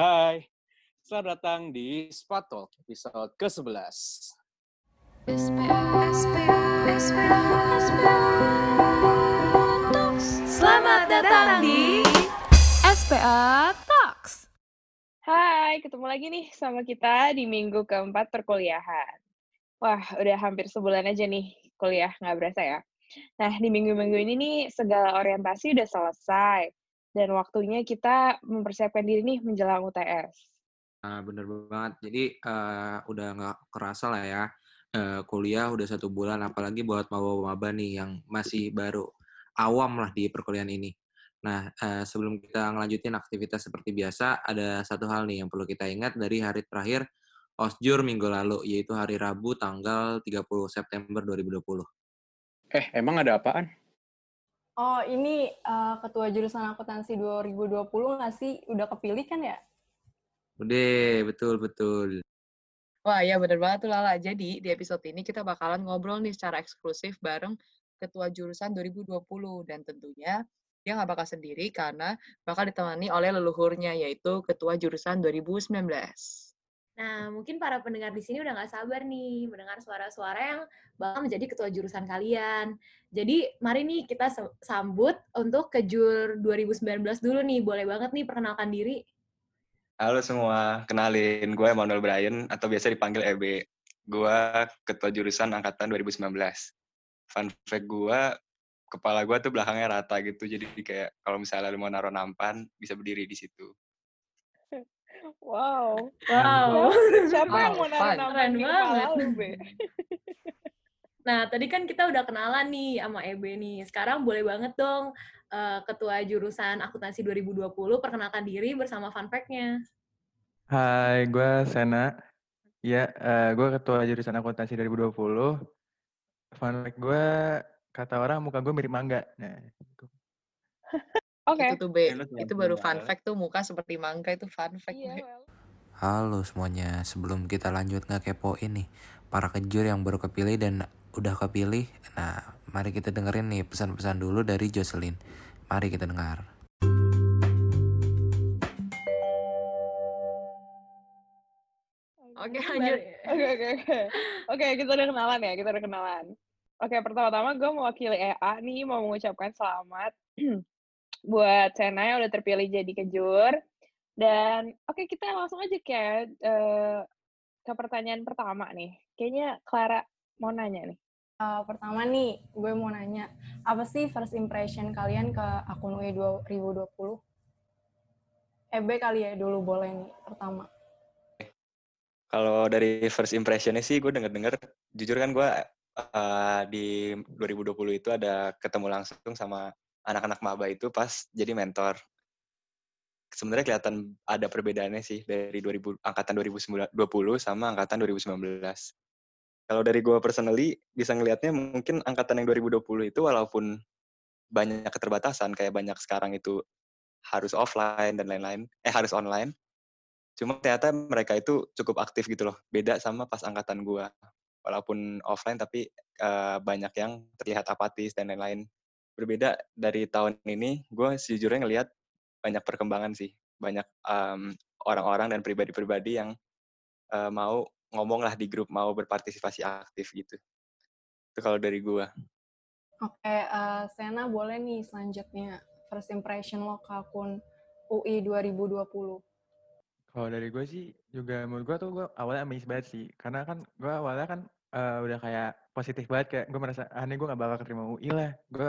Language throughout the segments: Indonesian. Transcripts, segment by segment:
Hai, selamat datang di Talk episode ke-11. Selamat datang di SPA Talks. Hai, ketemu lagi nih sama kita di minggu keempat perkuliahan. Wah, udah hampir sebulan aja nih kuliah, nggak berasa ya. Nah, di minggu-minggu ini nih segala orientasi udah selesai. Dan waktunya kita mempersiapkan diri nih menjelang UTS. Nah, bener banget. Jadi uh, udah nggak kerasa lah ya. Uh, kuliah udah satu bulan, apalagi buat maba-maba nih yang masih baru awam lah di perkuliahan ini. Nah, uh, sebelum kita ngelanjutin aktivitas seperti biasa, ada satu hal nih yang perlu kita ingat dari hari terakhir OSJUR minggu lalu, yaitu hari Rabu tanggal 30 September 2020. Eh, emang ada apaan? Oh, ini uh, ketua jurusan akuntansi 2020 nggak sih? Udah kepilih kan ya? Udah, betul-betul. Wah, ya bener banget tuh Lala. Jadi, di episode ini kita bakalan ngobrol nih secara eksklusif bareng ketua jurusan 2020. Dan tentunya dia nggak bakal sendiri karena bakal ditemani oleh leluhurnya, yaitu ketua jurusan 2019. Nah, mungkin para pendengar di sini udah nggak sabar nih mendengar suara-suara yang bakal menjadi ketua jurusan kalian. Jadi, mari nih kita sambut untuk ke Jur 2019 dulu nih. Boleh banget nih perkenalkan diri. Halo semua, kenalin gue Emmanuel Brian atau biasa dipanggil EB. Gue ketua jurusan angkatan 2019. Fun fact gue, kepala gue tuh belakangnya rata gitu, jadi kayak kalau misalnya lu mau naruh nampan, bisa berdiri di situ. Wow. Wow. Siapa Wow, yang mau naruh nama Be? Nah, tadi kan kita udah kenalan nih sama EB nih. Sekarang boleh banget dong eh, ketua jurusan akuntansi 2020 perkenalkan diri bersama fun fact-nya. Hai, gue Sena. Ya, eh, gue ketua jurusan akuntansi 2020. Fun fact gue, kata orang muka gue mirip mangga. Nah, Oke. Itu tuh, B. Ya, Itu baru tinggal. fun fact tuh, muka seperti mangga itu fun fact. Iya, B. well. Halo semuanya, sebelum kita lanjut ngekepoin nih, para kejur yang baru kepilih dan udah kepilih, nah mari kita dengerin nih pesan-pesan dulu dari Jocelyn. Mari kita dengar. Oke, Iya, lanjut. Oke, oke, oke. Oke, kita udah kenalan ya, kita udah kenalan. Oke, pertama-tama gue mewakili EA nih, mau mengucapkan selamat buat Sena yang udah terpilih jadi kejur. Dan oke, kita langsung aja kayak eh, ke pertanyaan pertama nih. Kayaknya Clara mau nanya nih. Uh, pertama nih, gue mau nanya, apa sih first impression kalian ke akun UI 2020? EB kali ya dulu boleh nih, pertama. Kalau dari first impressionnya sih, gue denger-denger, jujur kan gue uh, di 2020 itu ada ketemu langsung sama anak-anak maba itu pas jadi mentor. Sebenarnya kelihatan ada perbedaannya sih dari 2000, angkatan 2020 sama angkatan 2019. Kalau dari gue personally, bisa ngelihatnya mungkin angkatan yang 2020 itu walaupun banyak keterbatasan, kayak banyak sekarang itu harus offline dan lain-lain, eh harus online, cuma ternyata mereka itu cukup aktif gitu loh, beda sama pas angkatan gue. Walaupun offline tapi eh, banyak yang terlihat apatis dan lain-lain. Berbeda dari tahun ini, gue sejujurnya ngelihat banyak perkembangan sih, banyak em, orang-orang dan pribadi-pribadi yang eh, mau ngomong lah di grup, mau berpartisipasi aktif gitu. Itu kalau dari gue. Oke, uh, Sena boleh nih selanjutnya, first impression lo ke akun UI 2020. Kalau dari gue sih, juga menurut gue tuh gue awalnya amazed banget sih. Karena kan gue awalnya kan eh, udah kayak positif banget, kayak gue merasa, aneh gue gak bakal keterima UI lah. Gue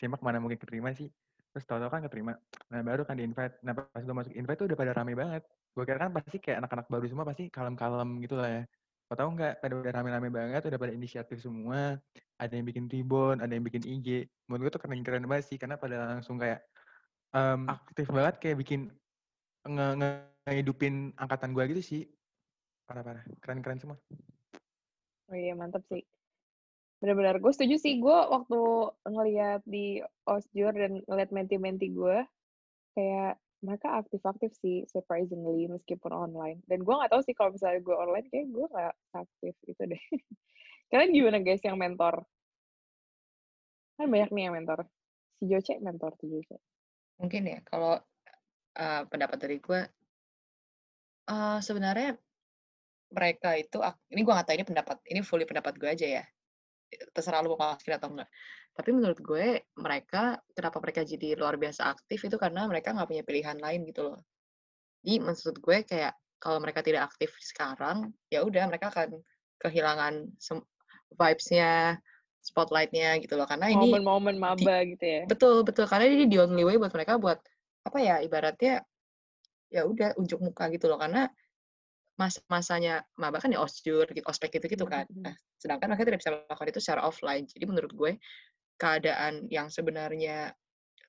simak mana mungkin keterima sih. Terus tau-tau kan keterima. Nah baru kan di invite. Nah pas gue masuk invite tuh udah pada rame banget. Gue kira kan pasti kayak anak-anak baru semua pasti kalem-kalem gitu lah ya. Kau tahu nggak, pada udah rame-rame banget, udah pada inisiatif semua. Ada yang bikin ribbon, ada yang bikin IG. Menurut gue tuh keren-keren banget sih, karena pada langsung kayak em, aktif banget, kayak bikin nge nge- ngehidupin angkatan gue gitu sih. Parah-parah, keren-keren semua. Oh iya, mantap sih. Benar-benar, gue setuju sih. Gue waktu ngeliat di Osjur dan ngeliat menti-menti gue, kayak mereka aktif-aktif sih, surprisingly, meskipun online. Dan gue nggak tahu sih kalau misalnya gue online, kayak gue nggak aktif itu deh. Kalian gimana guys yang mentor? Kan banyak nih yang mentor. Si Joce mentor tuh Joce. Mungkin ya, kalau uh, pendapat dari gue, Eh, sebenarnya mereka itu, ini gue nggak tahu ini pendapat, ini fully pendapat gue aja ya. Terserah lu mau masukin atau enggak. Tapi menurut gue mereka, kenapa mereka jadi luar biasa aktif itu karena mereka nggak punya pilihan lain gitu loh. Jadi maksud gue kayak kalau mereka tidak aktif sekarang, ya udah mereka akan kehilangan vibes-nya, spotlight-nya gitu loh. Karena ini Momen-momen di, maba gitu ya. betul betul karena ini the only way buat mereka buat apa ya ibaratnya ya udah unjuk muka gitu loh karena mas-masanya maba kan ya osjur gitu ospek gitu gitu kan. Mhm. nah sedangkan mereka tidak bisa melakukan itu secara offline. Jadi menurut gue keadaan yang sebenarnya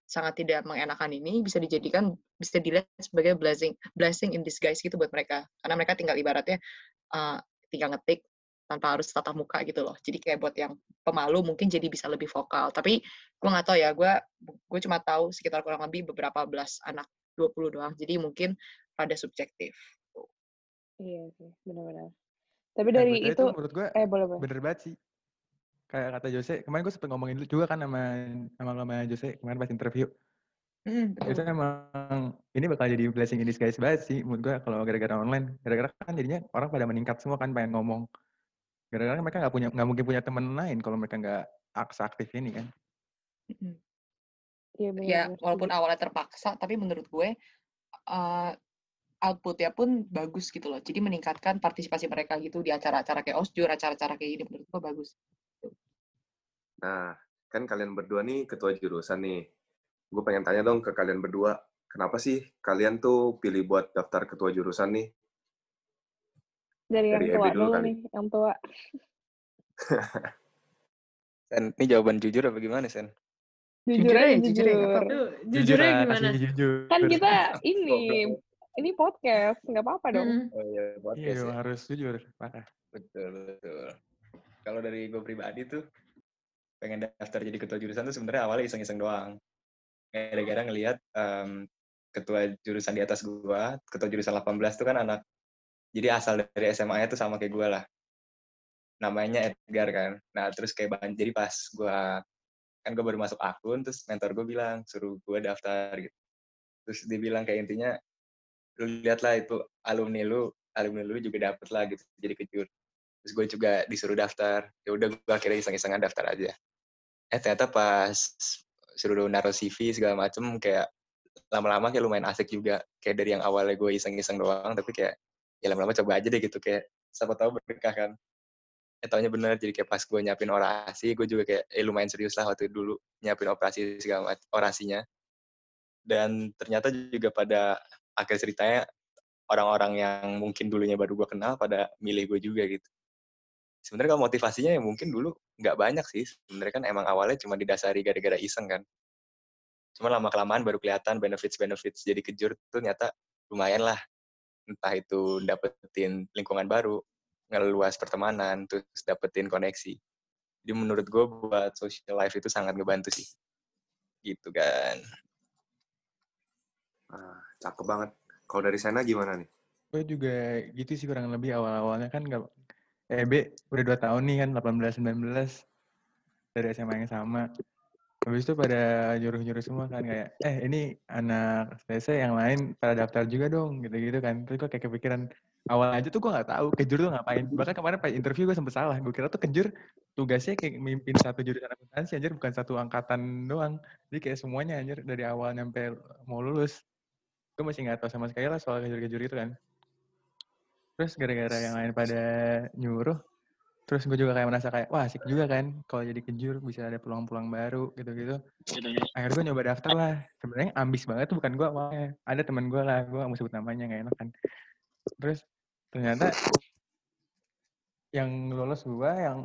sangat tidak mengenakan ini bisa dijadikan bisa dilihat sebagai blessing blessing in disguise gitu buat mereka. Karena mereka tinggal ibaratnya uh, tinggal ngetik tanpa harus tatap muka gitu loh. Jadi kayak buat yang pemalu mungkin jadi bisa lebih vokal. Tapi gue nggak tahu ya gue gue cuma tahu sekitar kurang lebih beberapa belas anak 20 doang. Jadi mungkin pada subjektif Iya sih, benar-benar. Tapi dari BTW itu, itu menurut gue eh boleh boleh. bener banget sih. Kayak kata Jose, kemarin gue sempet ngomongin dulu juga kan sama sama, sama Jose kemarin pas interview. Hmm, Itu betul emang ini bakal jadi blessing in disguise banget sih menurut gue kalau gara-gara online. Gara-gara kan jadinya orang pada meningkat semua kan pengen ngomong. Gara-gara kan mereka nggak punya nggak mungkin punya temen lain kalau mereka nggak aktif ini kan. Iya ya benar-benar walaupun awalnya terpaksa tapi menurut gue uh, outputnya pun bagus gitu loh jadi meningkatkan partisipasi mereka gitu di acara-acara kayak osjur acara-acara kayak gini menurut gue bagus Nah, kan kalian berdua nih ketua jurusan nih. Gue pengen tanya dong ke kalian berdua, kenapa sih kalian tuh pilih buat daftar ketua jurusan nih? Dari yang Dari tua Ebe dulu dulu kali. nih, yang tua. Sen, ini jawaban jujur apa gimana, Sen? Jujur jujur aja aja jujur aja jujur. Jujur lah, gimana? jujur. Kan kita ini. Ini podcast, nggak apa-apa dong. Mm-mm. Oh iya, Iya podcast dong, ya. harus jujur. Parah. Betul, betul. Kalau dari gue pribadi tuh, pengen daftar jadi ketua jurusan tuh sebenarnya awalnya iseng-iseng doang. Gara-gara ngelihat em, ketua jurusan di atas gua, ketua jurusan 18 tuh kan anak, jadi asal dari SMA-nya tuh sama kayak gue lah. Namanya Edgar kan. Nah, terus kayak bahan, jadi pas gua kan gue baru masuk akun, terus mentor gue bilang, suruh gue daftar gitu. Terus dia bilang kayak intinya, lu lihatlah itu alumni lu, alumni lu juga dapet lah gitu, jadi kejur. Terus gue juga disuruh daftar. Ya udah gue akhirnya iseng-isengan daftar aja. Eh ternyata pas suruh naruh CV segala macem kayak lama-lama kayak lumayan asik juga. Kayak dari yang awalnya gue iseng-iseng doang, tapi kayak ya lama-lama coba aja deh gitu. Kayak siapa tahu berkah kan. Eh taunya bener, jadi kayak pas gue nyiapin orasi, gue juga kayak eh lumayan serius lah waktu dulu nyiapin operasi segala macam, orasinya. Dan ternyata juga pada akhir ceritanya orang-orang yang mungkin dulunya baru gue kenal pada milih gue juga gitu. Sebenarnya kalau motivasinya ya mungkin dulu nggak banyak sih. Sebenarnya kan emang awalnya cuma didasari gara-gara iseng kan. Cuma lama kelamaan baru kelihatan benefits benefits jadi kejur tuh ternyata lumayan lah. Entah itu dapetin lingkungan baru ngeluas pertemanan terus dapetin koneksi. Jadi menurut gue buat social life itu sangat ngebantu sih. Gitu kan. Ah, cakep banget. Kalau dari sana gimana nih? Gue juga gitu sih kurang lebih awal-awalnya kan nggak EB udah dua tahun nih kan 18 19 dari SMA yang sama. Habis itu pada nyuruh-nyuruh semua kan kayak eh ini anak TC yang lain pada daftar juga dong gitu-gitu kan. Terus gue kayak kepikiran awal aja tuh gue nggak tahu kejur tuh ngapain. Bahkan kemarin pas interview gue sempet salah. Gue kira tuh kejur tugasnya kayak mimpin satu jurusan akuntansi anjir bukan satu angkatan doang. Jadi kayak semuanya anjir dari awal sampai mau lulus. Gue masih nggak tahu sama sekali lah soal kejur-kejur itu kan. Terus gara-gara yang lain pada nyuruh, terus gue juga kayak merasa kayak, wah asik juga kan, kalau jadi kejur bisa ada peluang-peluang baru gitu-gitu. Akhirnya gue nyoba daftar lah. Sebenarnya ambis banget tuh bukan gue awalnya. Ada teman gue lah, gue gak mau sebut namanya, gak enak kan. Terus ternyata yang lolos gue, yang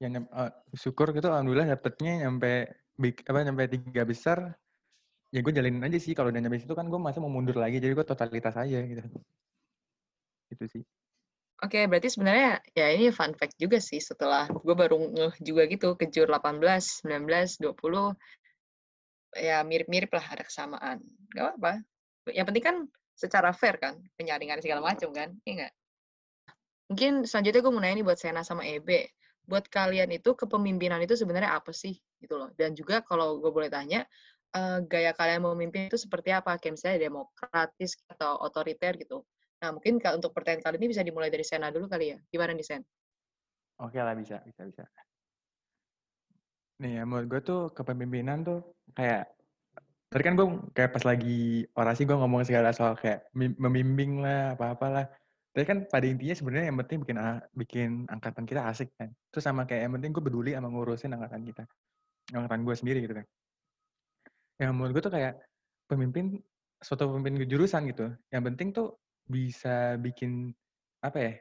yang eh, syukur gitu, alhamdulillah dapetnya nyampe big, apa nyampe tiga besar. Ya gue jalinin aja sih, kalau udah nyampe situ kan gue masa mau mundur lagi, jadi gue totalitas aja gitu. Itu sih. Oke, berarti sebenarnya ya ini fun fact juga sih setelah gue baru ngeh juga gitu kejur 18, 19, 20 ya mirip-mirip lah ada kesamaan. Gak apa-apa. Yang penting kan secara fair kan, penyaringan segala macam kan, iya nggak? Mungkin selanjutnya gue mau nanya nih buat Sena sama Ebe. Buat kalian itu kepemimpinan itu sebenarnya apa sih gitu loh. Dan juga kalau gue boleh tanya, eh, gaya kalian memimpin itu seperti apa? Kayak misalnya demokratis atau otoriter gitu. Nah, mungkin untuk pertanyaan kali ini bisa dimulai dari Sena dulu kali ya. Gimana nih, Sen? Oke lah bisa, bisa, bisa. Nih ya, menurut gue tuh kepemimpinan tuh kayak tadi kan gue kayak pas lagi orasi gue ngomong segala soal kayak membimbing lah apa-apalah. Tapi kan pada intinya sebenarnya yang penting bikin bikin angkatan kita asik kan. Terus sama kayak yang penting gue peduli sama ngurusin angkatan kita. Angkatan gue sendiri gitu kan. Yang menurut gue tuh kayak pemimpin suatu pemimpin jurusan gitu. Yang penting tuh bisa bikin apa ya?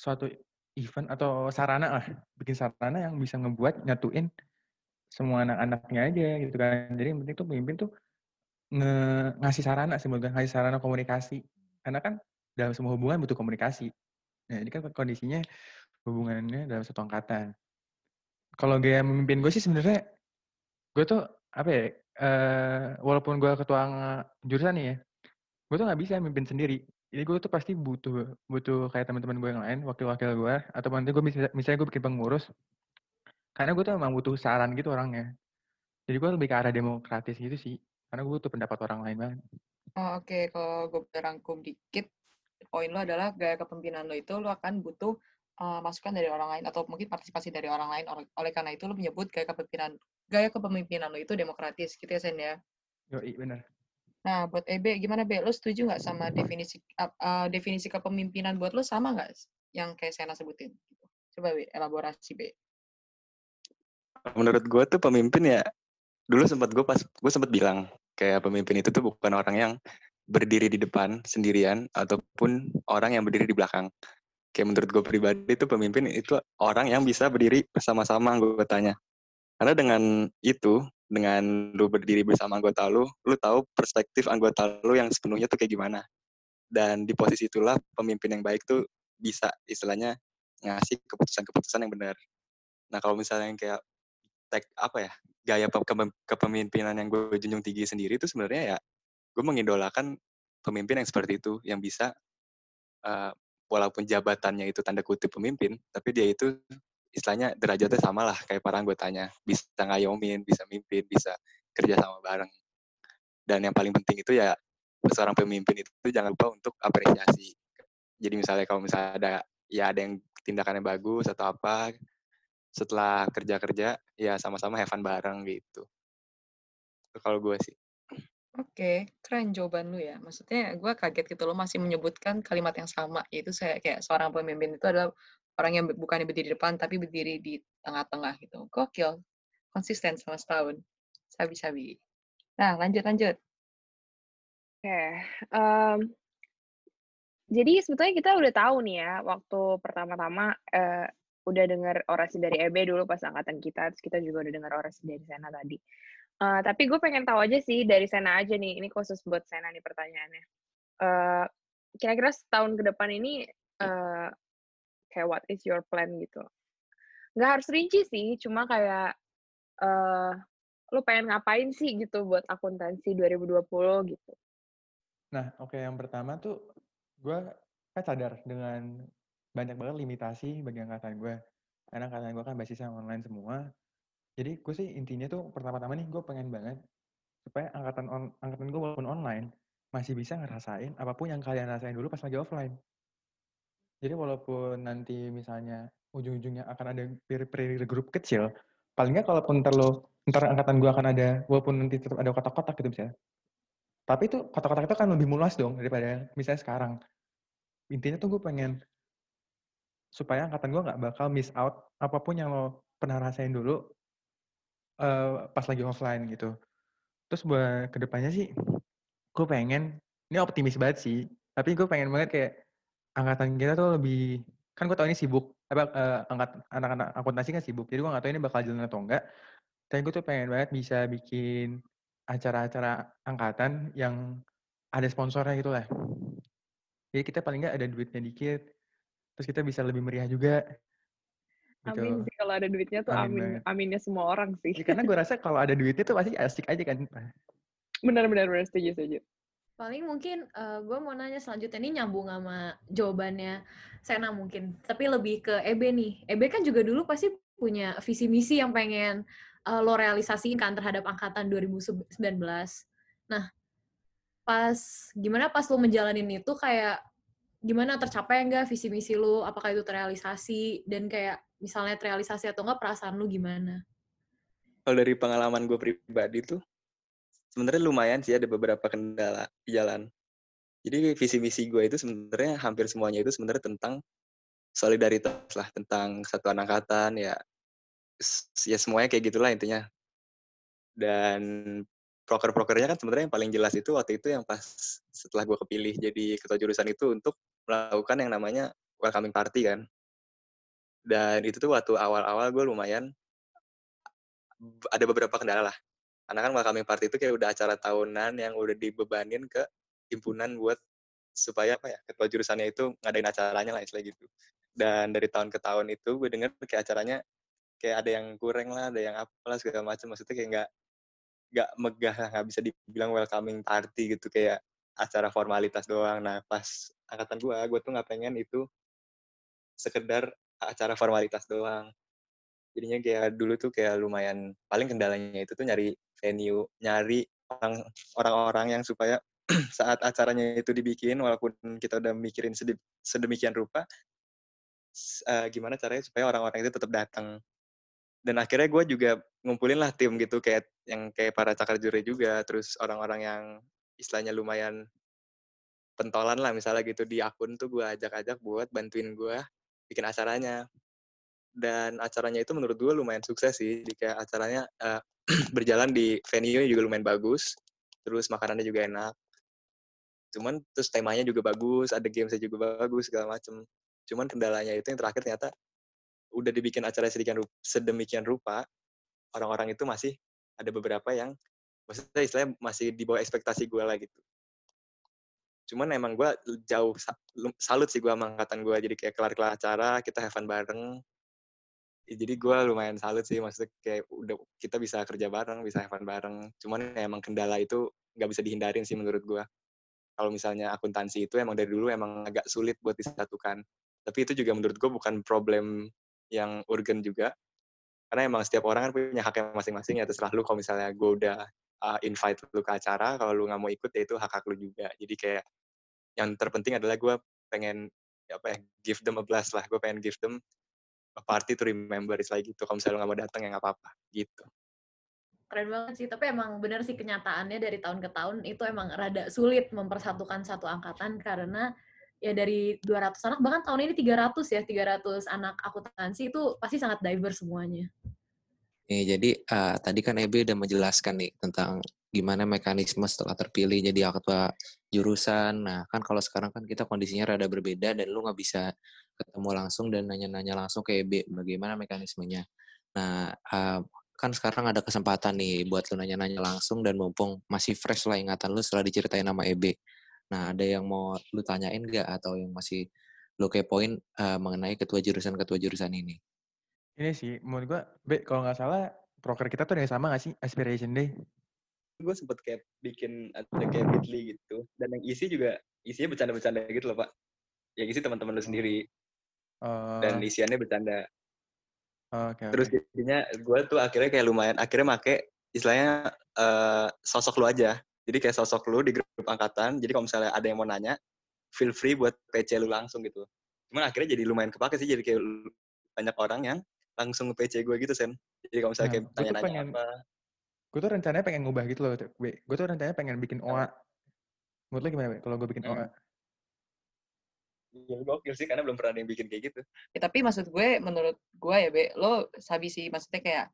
Suatu event atau sarana lah, bikin sarana yang bisa ngebuat nyatuin semua anak-anaknya aja gitu kan. Jadi yang penting tuh pemimpin tuh nge ngasih sarana sih menurut gue, ngasih sarana komunikasi. Karena kan dalam semua hubungan butuh komunikasi. Nah, ini kan kondisinya hubungannya dalam satu angkatan. Kalau gaya memimpin gue sih sebenarnya gue tuh apa ya? Eh walaupun gue ketua jurusan nih ya, gue tuh nggak bisa mimpin sendiri. Jadi gue tuh pasti butuh butuh kayak teman-teman gue yang lain, wakil-wakil gue, atau nanti gue bisa misalnya gue bikin pengurus, karena gue tuh emang butuh saran gitu orangnya. Jadi gue lebih ke arah demokratis gitu sih, karena gue butuh pendapat orang lain banget. Oh, Oke, kalau gue bisa rangkum dikit, poin lo adalah gaya kepemimpinan lo itu lo akan butuh uh, masukan dari orang lain atau mungkin partisipasi dari orang lain. Oleh karena itu lo menyebut gaya kepemimpinan gaya kepemimpinan lo itu demokratis, gitu ya Sen ya. Yoi, bener. Nah, buat EB gimana Be? Lo setuju nggak sama definisi uh, uh, definisi kepemimpinan buat lo sama nggak yang kayak Sena sebutin? Gitu. Coba Be, elaborasi Be. Menurut gue tuh pemimpin ya, dulu sempat gue pas gue sempat bilang kayak pemimpin itu tuh bukan orang yang berdiri di depan sendirian ataupun orang yang berdiri di belakang. Kayak menurut gue pribadi itu pemimpin itu orang yang bisa berdiri bersama-sama anggotanya. Karena dengan itu, dengan lu berdiri bersama anggota lu, lu tahu perspektif anggota lu yang sepenuhnya tuh kayak gimana. Dan di posisi itulah pemimpin yang baik tuh bisa istilahnya ngasih keputusan-keputusan yang benar. Nah kalau misalnya yang kayak tek apa ya gaya pe- kepe- kepemimpinan yang gue junjung tinggi sendiri itu sebenarnya ya gue mengidolakan pemimpin yang seperti itu yang bisa eh, walaupun jabatannya itu tanda kutip pemimpin tapi dia itu istilahnya derajatnya sama lah kayak para anggotanya. Bisa ngayomin bisa mimpin bisa kerja sama bareng. Dan yang paling penting itu ya seorang pemimpin itu jangan lupa untuk apresiasi. Jadi misalnya kalau misalnya ada ya ada yang tindakannya bagus atau apa setelah kerja-kerja ya sama-sama have fun bareng gitu. Itu kalau gue sih. Oke, keren jawaban lu ya. Maksudnya gue kaget gitu lo masih menyebutkan kalimat yang sama, yaitu saya kayak seorang pemimpin itu adalah orang yang bukan berdiri di depan tapi berdiri di tengah-tengah gitu. Gokil, konsisten sama setahun. Sabi-sabi. Nah, lanjut lanjut. Oke, em, jadi sebetulnya kita udah tahu nih ya, waktu pertama-tama eh, udah dengar orasi dari EB dulu pas angkatan kita, terus kita juga udah dengar orasi dari Sena tadi. Eh, tapi gue pengen tahu aja sih dari Sena aja nih, ini khusus buat Sena nih pertanyaannya. Eh, kira-kira setahun ke depan ini eh, kayak what is your plan gitu? Nggak harus rinci sih, cuma kayak eh lu pengen ngapain sih gitu buat akuntansi 2020 gitu. Nah, oke yang pertama tuh gue kan sadar dengan banyak banget limitasi bagi angkatan gue. Karena angkatan gue kan basisnya online semua. Jadi gue sih intinya tuh pertama-tama nih gue pengen banget supaya angkatan angkatan gue walaupun online masih bisa ngerasain apa pun yang kalian rasain dulu pas lagi offline. Jadi walaupun nanti misalnya ujung-ujungnya akan ada peer-peer group kecil, paling nggak kalaupun ntar lo, ntar angkatan gue akan ada, walaupun nanti tetap ada kotak-kotak gitu misalnya. Tapi itu kotak-kotak itu kan lebih luas dong daripada misalnya sekarang. Intinya tuh gue pengen supaya angkatan gue nggak bakal miss out apa pun yang lo pernah rasain dulu eh, pas lagi offline gitu. Terus buat ke depannya sih, gue pengen, ini optimis banget sih, tapi gue pengen banget kayak angkatan kita tuh lebih, kan gue tau ini sibuk, apa eh, angkat anak-anak akuntansi kan sibuk, jadi gue nggak tahu ini bakal jalan atau enggak. Tapi gue tuh pengen banget bisa bikin acara-acara angkatan yang ada sponsornya gitu lah. Jadi kita paling nggak ada duitnya dikit, terus kita bisa lebih meriah juga. Gitu. Amin sih kalau ada duitnya tuh Amin aminnya semua orang sih. Ya, karena gue rasa kalau ada duitnya tuh pasti asik aja kan. Benar-benar benar setuju setuju. Paling mungkin gue mau nanya selanjutnya ini nyambung sama jawabannya Sena mungkin, tapi lebih ke EB nih. EB kan juga dulu pasti punya visi misi yang pengen eh, lo realisasiin kan terhadap angkatan 2019. Nah, pas gimana pas lo menjalanin itu kayak gimana tercapai nggak visi misi lu? Apakah itu terrealisasi? Dan kayak misalnya terrealisasi atau enggak perasaan lu gimana? Kalau dari pengalaman gue pribadi tuh, sebenarnya lumayan sih ada beberapa kendala di jalan. Jadi visi misi gue itu sebenarnya hampir semuanya itu sebenarnya tentang solidaritas lah, tentang kesatuan angkatan ya, ya semuanya kayak gitulah intinya. Dan proker-prokernya kan sebenarnya yang paling jelas itu waktu itu yang pas setelah gue kepilih jadi ketua jurusan itu untuk melakukan yang namanya welcoming party kan. Dan itu tuh waktu awal-awal gue lumayan ada beberapa kendala lah. Karena kan welcoming party itu kayak udah acara tahunan yang udah dibebanin ke himpunan buat supaya apa ya ketua jurusannya itu ngadain acaranya lah istilah gitu. Dan dari tahun ke tahun itu gue denger kayak acaranya kayak ada yang kurang lah, ada yang apalah segala macam. Maksudnya kayak nggak nggak megah, nggak bisa dibilang welcoming party gitu kayak acara formalitas doang. Nah pas angkatan gue, gue tuh nggak pengen itu sekedar acara formalitas doang jadinya kayak dulu tuh kayak lumayan paling kendalanya itu tuh nyari venue nyari orang orang-orang yang supaya saat acaranya itu dibikin walaupun kita udah mikirin sedemikian rupa uh, gimana caranya supaya orang-orang itu tetap datang. Dan akhirnya gue juga ngumpulin lah tim gitu kayak yang kayak para cakar juri juga terus orang-orang yang istilahnya lumayan pentolan lah misalnya gitu di akun tuh gue ajak-ajak buat bantuin gue bikin acaranya dan acaranya itu menurut gue lumayan sukses sih. Jadi kayak acaranya uh, berjalan di venue juga lumayan bagus, terus makanannya juga enak. Cuman terus temanya juga bagus, ada gamesnya juga bagus segala macem. Cuman kendalanya itu yang terakhir ternyata udah dibikin acara sedemikian rupa, sedemikian rupa orang-orang itu masih ada beberapa yang maksudnya istilahnya masih di bawah ekspektasi gue lah gitu. Cuman emang gue jauh salut sih gue sama angkatan gue jadi kayak kelar-kelar acara kita have fun bareng Ya, jadi gue lumayan salut sih maksudnya kayak udah kita bisa kerja bareng bisa have bareng. Cuman ya emang kendala itu nggak bisa dihindarin sih menurut gue kalau misalnya akuntansi itu emang dari dulu emang agak sulit buat disatukan. Tapi itu juga menurut gue bukan problem yang urgent juga. Karena emang setiap orang kan punya haknya masing-masing ya terserah lu kalau misalnya gue udah uh, invite lu ke acara kalau lu nggak mau ikut ya itu hak hak lu juga. Jadi kayak yang terpenting adalah gue pengen ya apa ya give them a blast lah gue pengen give them a party to remember is like gitu. Kalau misalnya lo nggak mau datang ya nggak apa-apa gitu. Keren banget sih, tapi emang bener sih kenyataannya dari tahun ke tahun itu emang rada sulit mempersatukan satu angkatan karena ya dari 200 anak, bahkan tahun ini 300 ya, 300 anak akuntansi itu pasti sangat diverse semuanya. Nih, jadi uh, tadi kan Ebe udah menjelaskan nih tentang gimana mekanisme setelah terpilih jadi ketua jurusan. Nah, kan kalau sekarang kan kita kondisinya rada berbeda dan lu nggak bisa ketemu langsung dan nanya-nanya langsung ke EB bagaimana mekanismenya. Nah, uh, kan sekarang ada kesempatan nih buat lu nanya-nanya langsung dan mumpung masih fresh lah ingatan lu setelah diceritain nama EB. Nah, ada yang mau lu tanyain gak atau yang masih lu kepoin uh, mengenai ketua jurusan-ketua jurusan ini? Ini sih, menurut gua, Be, kalau nggak salah, proker kita tuh yang sama gak sih? Aspiration Day? Gue sempet kayak bikin ada kayak bitly gitu. Dan yang isi juga, isinya bercanda-bercanda gitu loh, Pak. Yang isi teman-teman lu sendiri dan oh. isiannya bercanda. Oh, okay, Terus okay. jadinya gue tuh akhirnya kayak lumayan akhirnya make istilahnya uh, sosok lu aja. Jadi kayak sosok lu di grup angkatan. Jadi kalau misalnya ada yang mau nanya, feel free buat PC lu langsung gitu. Cuman akhirnya jadi lumayan kepake sih. Jadi kayak banyak orang yang langsung PC gue gitu, Sen. Jadi kalau misalnya nah, kayak tanya-nanya apa. Gue tuh rencananya pengen ngubah gitu loh. Gue tuh rencananya pengen bikin OA. Menurut lo gimana, kalau gue bikin OA? ya gokil sih karena belum pernah ada yang bikin kayak gitu. Ya, tapi maksud gue, menurut gue ya, Be, lo sabi sih, maksudnya kayak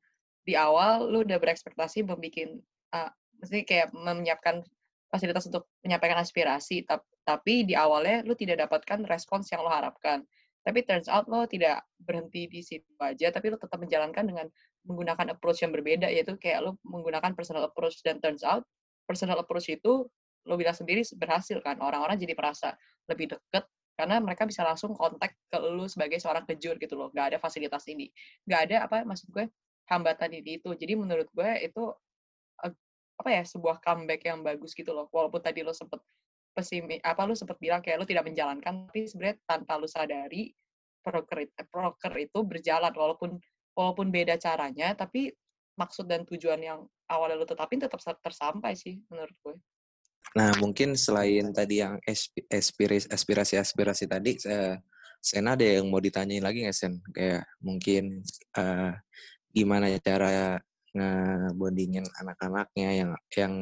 di awal lo udah berekspektasi membuat, uh, maksudnya kayak menyiapkan fasilitas untuk menyampaikan aspirasi, tapi di awalnya lo tidak dapatkan respons yang lo harapkan. Tapi turns out lo tidak berhenti di situ aja, tapi lo tetap menjalankan dengan menggunakan approach yang berbeda, yaitu kayak lo menggunakan personal approach, dan turns out personal approach itu lo bilang sendiri berhasil kan, orang-orang jadi merasa lebih deket karena mereka bisa langsung kontak ke lu sebagai seorang kejur gitu loh. Nggak ada fasilitas ini. Nggak ada apa maksud gue hambatan ini itu jadi menurut gue itu apa ya sebuah comeback yang bagus gitu loh. Walaupun tadi lo sempet pesimi apa lu sempet bilang kayak lu tidak menjalankan tapi sebenarnya tanpa lu sadari proker proker itu berjalan walaupun walaupun beda caranya tapi maksud dan tujuan yang awalnya lu tetapin tetap tersampai sih menurut gue Nah, mungkin selain tadi yang aspirasi-aspirasi tadi, saya Sena ada yang mau ditanyain lagi nggak Sen? Kayak mungkin uh, gimana cara ngebondingin anak-anaknya yang yang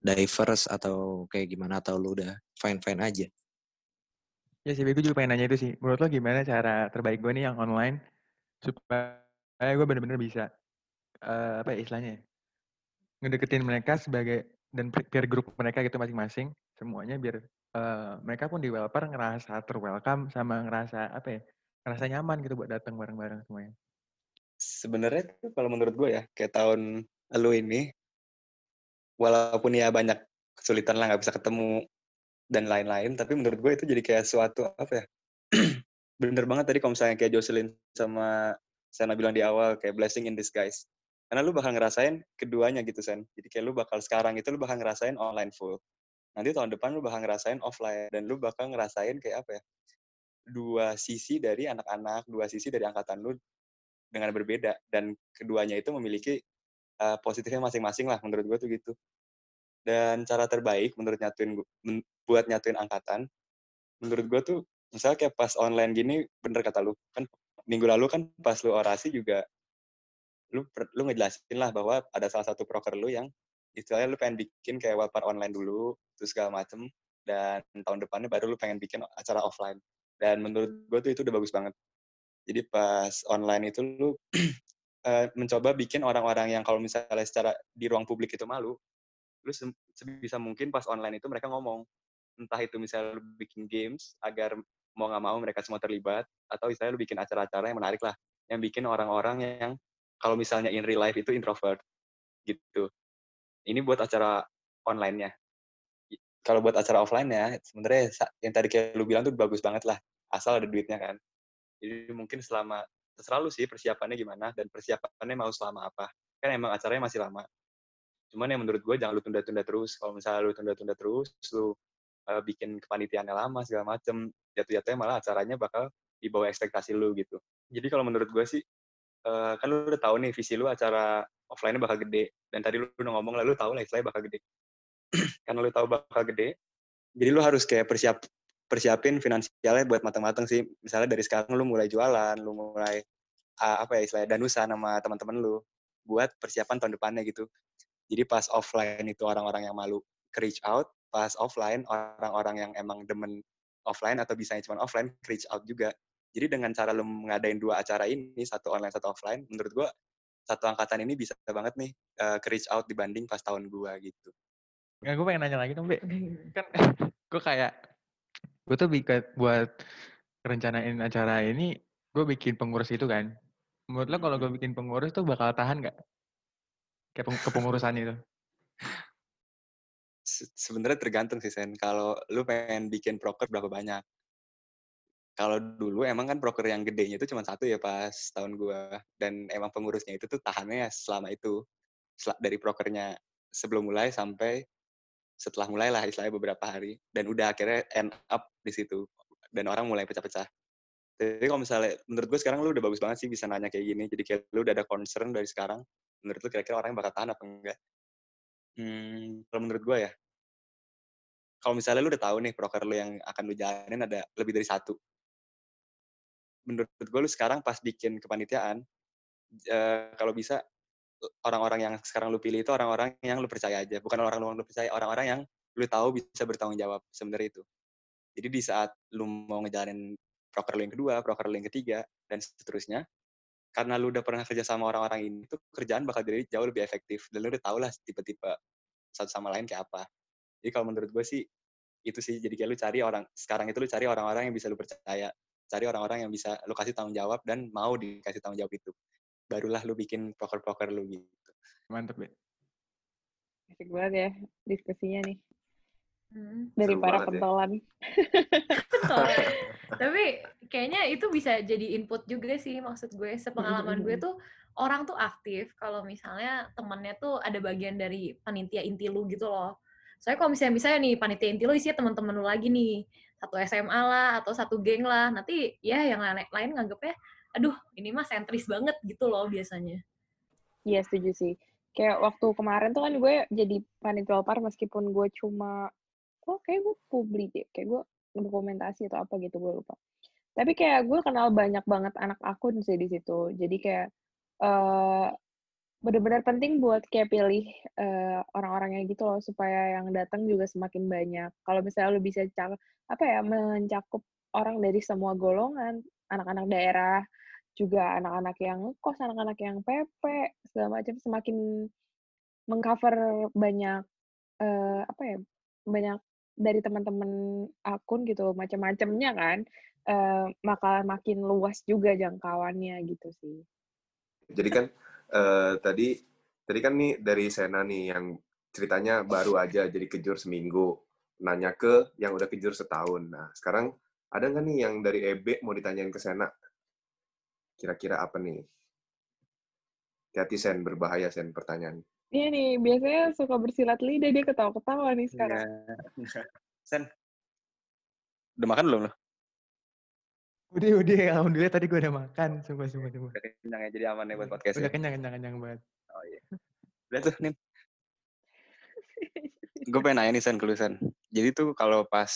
diverse atau kayak gimana atau lu udah fine fine aja? Ya sih, gue juga pengen nanya itu sih. Menurut lo gimana cara terbaik gue nih yang online supaya gue bener-bener bisa uh, apa ya istilahnya ya, ngedeketin mereka sebagai dan peer group mereka gitu masing-masing semuanya biar uh, mereka pun developer ngerasa terwelcome sama ngerasa apa ya ngerasa nyaman gitu buat datang bareng-bareng semuanya. Sebenarnya tuh kalau menurut gue ya kayak tahun lu ini walaupun ya banyak kesulitan lah nggak bisa ketemu dan lain-lain tapi menurut gue itu jadi kayak suatu apa ya bener banget tadi kalau misalnya kayak Jocelyn sama Sana bilang di awal kayak blessing in disguise karena lu bakal ngerasain keduanya gitu, Sen. Jadi kayak lu bakal sekarang itu lu bakal ngerasain online full. Nanti tahun depan lu bakal ngerasain offline. Dan lu bakal ngerasain kayak apa ya, dua sisi dari anak-anak, dua sisi dari angkatan lu dengan berbeda. Dan keduanya itu memiliki uh, positifnya masing-masing lah, menurut gue tuh gitu. Dan cara terbaik menurut nyatuin men, buat nyatuin angkatan, menurut gue tuh misalnya kayak pas online gini, bener kata lu, kan minggu lalu kan pas lu orasi juga lu lu ngejelasin lah bahwa ada salah satu proker lu yang istilahnya lu pengen bikin kayak webpar online dulu terus segala macem dan tahun depannya baru lu pengen bikin acara offline dan menurut gue tuh itu udah bagus banget jadi pas online itu lu uh, mencoba bikin orang-orang yang kalau misalnya secara di ruang publik itu malu lu sebisa mungkin pas online itu mereka ngomong entah itu misalnya lu bikin games agar mau nggak mau mereka semua terlibat atau misalnya lu bikin acara-acara yang menarik lah yang bikin orang-orang yang kalau misalnya in real life itu introvert gitu. Ini buat acara online-nya. Kalau buat acara offline ya, sebenarnya yang tadi kayak lu bilang tuh bagus banget lah, asal ada duitnya kan. Jadi mungkin selama terserah lu sih persiapannya gimana dan persiapannya mau selama apa. Kan emang acaranya masih lama. Cuman yang menurut gue jangan lu tunda-tunda terus. Kalau misalnya lu tunda-tunda terus, lu uh, bikin kepanitiaannya lama segala macem, jatuh-jatuhnya malah acaranya bakal di bawah ekspektasi lu gitu. Jadi kalau menurut gue sih uh, kan lu udah tahu nih visi lu acara offline-nya bakal gede dan tadi lu udah ngomong lah lu tahu lah istilahnya bakal gede karena lu tahu bakal gede jadi lu harus kayak persiap persiapin finansialnya buat matang-matang sih misalnya dari sekarang lu mulai jualan lu mulai uh, apa ya istilahnya danusa nama teman-teman lu buat persiapan tahun depannya gitu jadi pas offline itu orang-orang yang malu reach out pas offline orang-orang yang emang demen offline atau bisanya cuma offline reach out juga jadi dengan cara lu ngadain dua acara ini, satu online, satu offline, menurut gua satu angkatan ini bisa banget nih uh, ke reach out dibanding pas tahun gua gitu. Ya, gue pengen nanya lagi dong, Be. Kan gue kayak, gue tuh bikin buat rencanain acara ini, gue bikin pengurus itu kan. Menurut lo kalau gue bikin pengurus tuh bakal tahan nggak? Kayak kepengurusan itu. Se Sebenarnya tergantung sih, Sen. Kalau lu pengen bikin proker berapa banyak kalau dulu emang kan broker yang gedenya itu cuma satu ya pas tahun gua dan emang pengurusnya itu tuh tahannya ya selama itu dari brokernya sebelum mulai sampai setelah mulai lah istilahnya beberapa hari dan udah akhirnya end up di situ dan orang mulai pecah-pecah. Jadi kalau misalnya menurut gue sekarang lu udah bagus banget sih bisa nanya kayak gini. Jadi kayak lu udah ada concern dari sekarang. Menurut lu kira-kira orang yang bakal tahan apa enggak? Hmm, kalau menurut gue ya, kalau misalnya lu udah tahu nih broker lu yang akan lu jalanin ada lebih dari satu, menurut gue lu sekarang pas bikin kepanitiaan uh, kalau bisa orang-orang yang sekarang lu pilih itu orang-orang yang lu percaya aja. Bukan orang yang lu percaya orang-orang yang lu tahu bisa bertanggung jawab sebenarnya itu. Jadi di saat lu mau ngejalanin proker lu kedua proker lu ketiga dan seterusnya karena lu udah pernah kerja sama orang-orang ini tuh kerjaan bakal jadi jauh lebih efektif. Dan lu udah tau lah tipe-tipe satu sama lain kayak apa. Jadi kalau menurut gue sih itu sih. Jadi kayak lu cari orang sekarang itu lu cari orang-orang yang bisa lu percaya. Cari orang-orang yang bisa lu kasih tanggung jawab dan mau dikasih tanggung jawab itu barulah lu bikin proker-proker lu gitu. Mantep ya asik banget ya diskusinya nih. Hmm. dari para ya. pentolan. Ya. tapi kayaknya itu bisa jadi input juga sih maksud gue. Sepengalaman gue tuh orang tuh aktif. Kalau misalnya temennya tuh ada bagian dari panitia inti lu gitu loh. Soalnya kalau misalnya misalnya nih panitia inti lu isinya teman-teman lu lagi nih. Satu SMA lah atau satu geng lah. Nanti ya yang lain lain nganggepnya aduh ini mah sentris banget gitu loh biasanya. Iya setuju sih. Kayak waktu kemarin tuh kan gue jadi panitia par meskipun gue cuma oh kayak gue publi deh kayak gue dokumentasi atau apa gitu gue lupa. Tapi kayak gue kenal banyak banget anak akun sih di situ. Jadi kayak eh benar-benar penting buat kayak pilih eh, orang-orangnya gitu loh supaya yang datang juga semakin banyak. Kalau misalnya lu bisa cak apa ya mencakup orang dari semua golongan anak-anak daerah juga anak-anak yang kos anak-anak yang PP segala macam semakin mengcover banyak eh, apa ya banyak dari teman-teman akun gitu macam-macamnya kan eh, bakal makin luas juga jangkauannya gitu sih Jadi kan eh, tadi tadi kan nih dari Sena nih yang ceritanya baru aja jadi kejur seminggu. Nanya ke yang udah kejur setahun. Nah, sekarang ada nggak nih yang dari EB mau ditanyain ke Sena? Kira-kira apa nih? Hati Sen, berbahaya Sen pertanyaan. Iya nih, biasanya suka bersilat lidah, dia ketawa-ketawa nih sekarang. Iya. Sen, udah makan belum lo? Udah, udah. Alhamdulillah tadi gue udah makan. Sumpah, sumpah, sumpah. Udah kenyang ya, jadi aman ya buat podcast Udah ya. kenyang, kenyang, kenyang banget. Oh iya. Udah tuh, Nin. Gue pengen nanya nih, Sen, ke lu, Sen. Jadi tuh kalau pas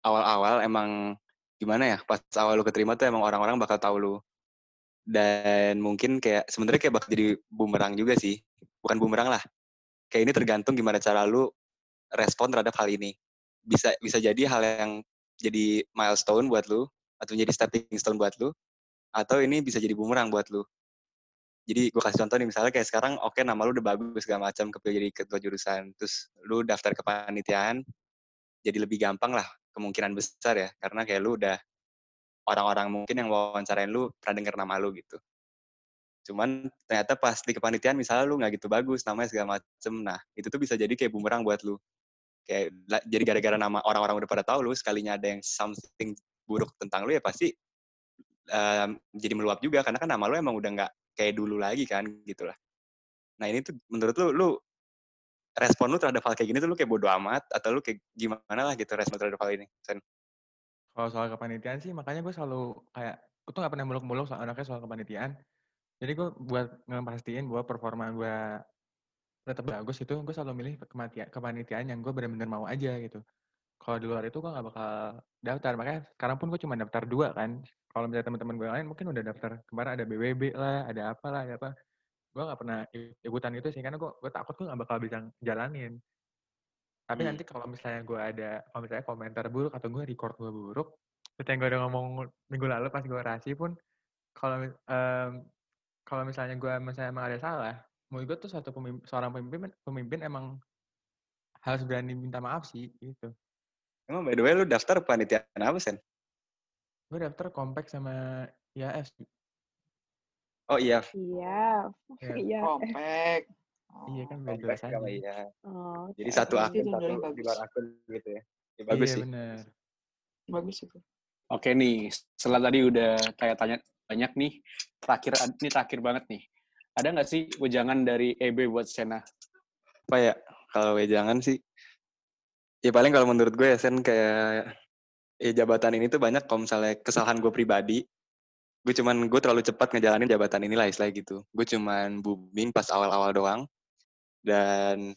awal-awal emang gimana ya, pas awal lu keterima tuh emang orang-orang bakal tahu lu. Dan mungkin kayak, sebenarnya kayak bakal jadi bumerang juga sih. Bukan bumerang lah. Kayak ini tergantung gimana cara lu respon terhadap hal ini. Bisa bisa jadi hal yang jadi milestone buat lu, atau jadi stepping stone buat lu, atau ini bisa jadi bumerang buat lu. Jadi gue kasih contoh nih, misalnya kayak sekarang, oke nama lu udah bagus segala macam, kepilih jadi ketua jurusan, terus lu daftar ke panitiaan, jadi lebih gampang lah, kemungkinan besar ya, karena kayak lu udah orang-orang mungkin yang wawancarain lu pernah denger nama lu gitu. Cuman ternyata pas di kepanitiaan misalnya lu nggak gitu bagus, namanya segala macem, nah itu tuh bisa jadi kayak bumerang buat lu. Kayak jadi gara-gara nama orang-orang udah pada tahu lu, sekalinya ada yang something buruk tentang lu ya pasti em, jadi meluap juga karena kan nama lu emang udah nggak kayak dulu lagi kan gitu lah. Nah ini tuh menurut lu, lu respon lu terhadap hal kayak gini tuh lu kayak bodo amat atau lu kayak gimana lah gitu respon terhadap hal ini? Sen? Kalau soal kepanitiaan sih, makanya gue selalu kayak, gue tuh gak pernah muluk-muluk soal anaknya soal kepanitiaan. Jadi gue buat ngepastiin bahwa performa gue tetap bagus itu, gue selalu milih kematian, kepanitiaan yang gue benar-benar mau aja gitu. Kalau di luar itu gue gak bakal daftar, makanya sekarang pun gue cuma daftar dua kan. Kalau misalnya teman-teman gue lain mungkin udah daftar, kemarin ada BWB lah, ada apa lah, ada apa. Gue gak pernah ikutan itu sih, karena gue, gue takut gue gak bakal bisa jalanin. Tapi Hmm. nanti kalau misalnya gue ada, kalau misalnya komentar buruk atau gue record gue buruk, seperti yang gue udah ngomong minggu lalu pas gue orasi pun, kalau em, kalau misalnya gue misalnya emang ada salah, menurut gue tuh satu pemimpin, seorang pemimpin, pemimpin emang harus berani minta maaf sih gitu. Emang by the way lu daftar panitiaan apa, Sen? Gue daftar kompak sama IAS. Oh iya, Iya, Ya, iya. Kompak. iya kan jelas sama aja. iya. Oh, Jadi oke, satu oke. akun, satu jadi di luar akun gitu ya. Ya bagus Iya sih. bener. Bagus itu. Oke nih, setelah tadi udah kayak tanya banyak nih, terakhir ini terakhir banget nih. Ada nggak sih wejangan dari EB buat Sena? Apa ya, kalau wejangan sih, ya paling kalau menurut gue ya, Sen, kayak ya jabatan ini tuh banyak kalau misalnya kesalahan gue pribadi, gue cuman, gue terlalu cepat ngejalanin jabatan ini lah istilah gitu. Gue cuman booming pas awal-awal doang, dan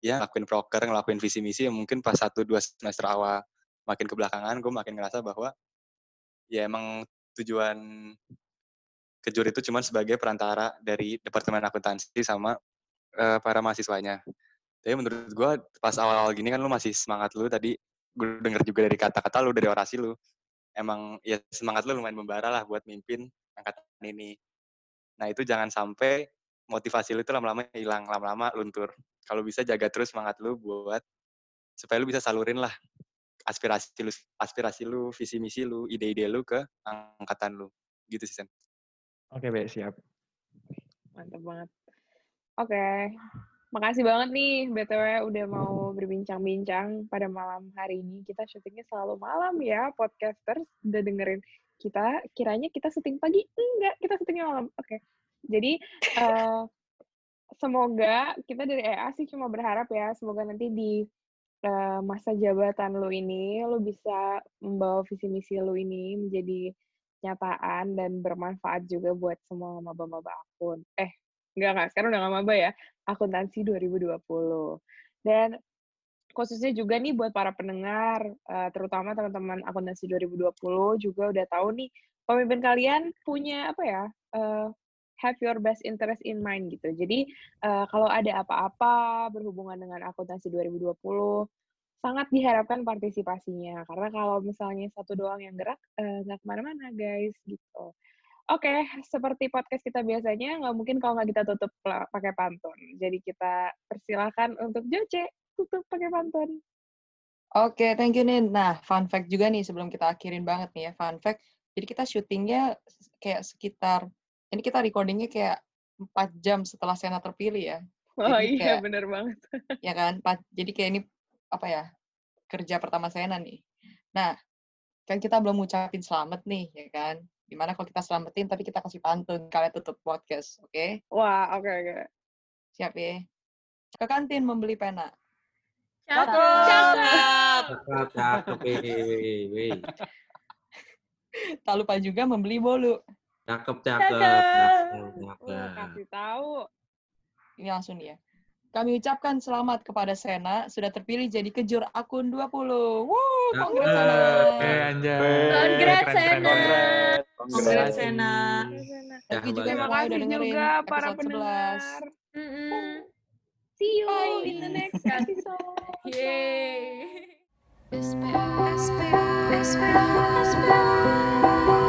ya ngelakuin proker, ngelakuin visi misi yang mungkin pas satu dua semester awal makin ke belakangan gue makin ngerasa bahwa ya emang tujuan kejur itu cuma sebagai perantara dari departemen akuntansi sama eh, para mahasiswanya. Tapi menurut gue pas awal-awal gini kan lu masih semangat lu tadi gue denger juga dari kata-kata lu dari orasi lu emang ya semangat lu lumayan membara lah buat mimpin angkatan ini. Nah itu jangan sampai motivasi lu itu lama-lama hilang, lama-lama luntur. Kalau bisa jaga terus semangat lu buat supaya lu bisa salurin lah aspirasi lu, aspirasi lu, visi misi lu, ide-ide lu ke angkatan lu. Gitu sih, Sen. Oke, Be, siap. Mantap banget. Oke. Makasih banget nih BTW udah mau berbincang-bincang pada malam hari ini. Kita syutingnya selalu malam ya, podcasters. Udah dengerin kita, kiranya kita syuting pagi. Enggak, kita syutingnya malam. Oke. Jadi, eh, semoga kita dari EA sih cuma berharap ya, semoga nanti di eh, masa jabatan lu ini, lu bisa membawa visi misi lu ini menjadi kenyataan dan bermanfaat juga buat semua maba-maba akun. Eh, enggak, enggak. Sekarang udah nggak maba ya. Akuntansi 2020. Dan khususnya juga nih buat para pendengar, uh, terutama teman-teman akuntansi 2020 juga udah tahu nih pemimpin kalian punya apa ya? Uh, have your best interest in mind gitu. Jadi uh, kalau ada apa-apa berhubungan dengan akuntansi 2020 sangat diharapkan partisipasinya karena kalau misalnya satu doang yang gerak nggak ke mana-mana guys gitu. Oke, okay, seperti podcast kita biasanya, nggak mungkin kalau nggak kita tutup pakai pantun. Jadi kita persilahkan untuk Joce tutup pakai pantun. Oke, okay, thank you Nin. Nah, fun fact juga nih sebelum kita akhirin banget nih ya, fun fact. Jadi kita syutingnya kayak sekitar, ini kita recordingnya kayak 4 jam setelah Sena terpilih ya. Oh jadi iya, kayak, bener banget. ya kan, jadi kayak ini, apa ya, kerja pertama Sena nih. Nah, kan kita belum ngucapin selamat nih, ya kan. Gimana kalau kita selamatin, tapi kita kasih pantun, kalian tutup podcast, oke? Okay? Wah, oke, okay, oke. Okay. Siap ya. Ke kantin membeli pena. Cakep. Cakep. Cakep. Cakep. Tak lupa juga membeli bolu. Cakep, cakep. Cakep. cakep. kasih tahu. Ini langsung ya. Kami ucapkan selamat kepada Sena sudah terpilih jadi kejur akun 20. Woo, congrats Sena. Eh, anjay. Congrats Sena. Congrats Sena. You juga Terima kasih juga para pendengar. Mm -mm. See you Bye. in the next episode. Yay! SPA, SPA, SPA, SPA.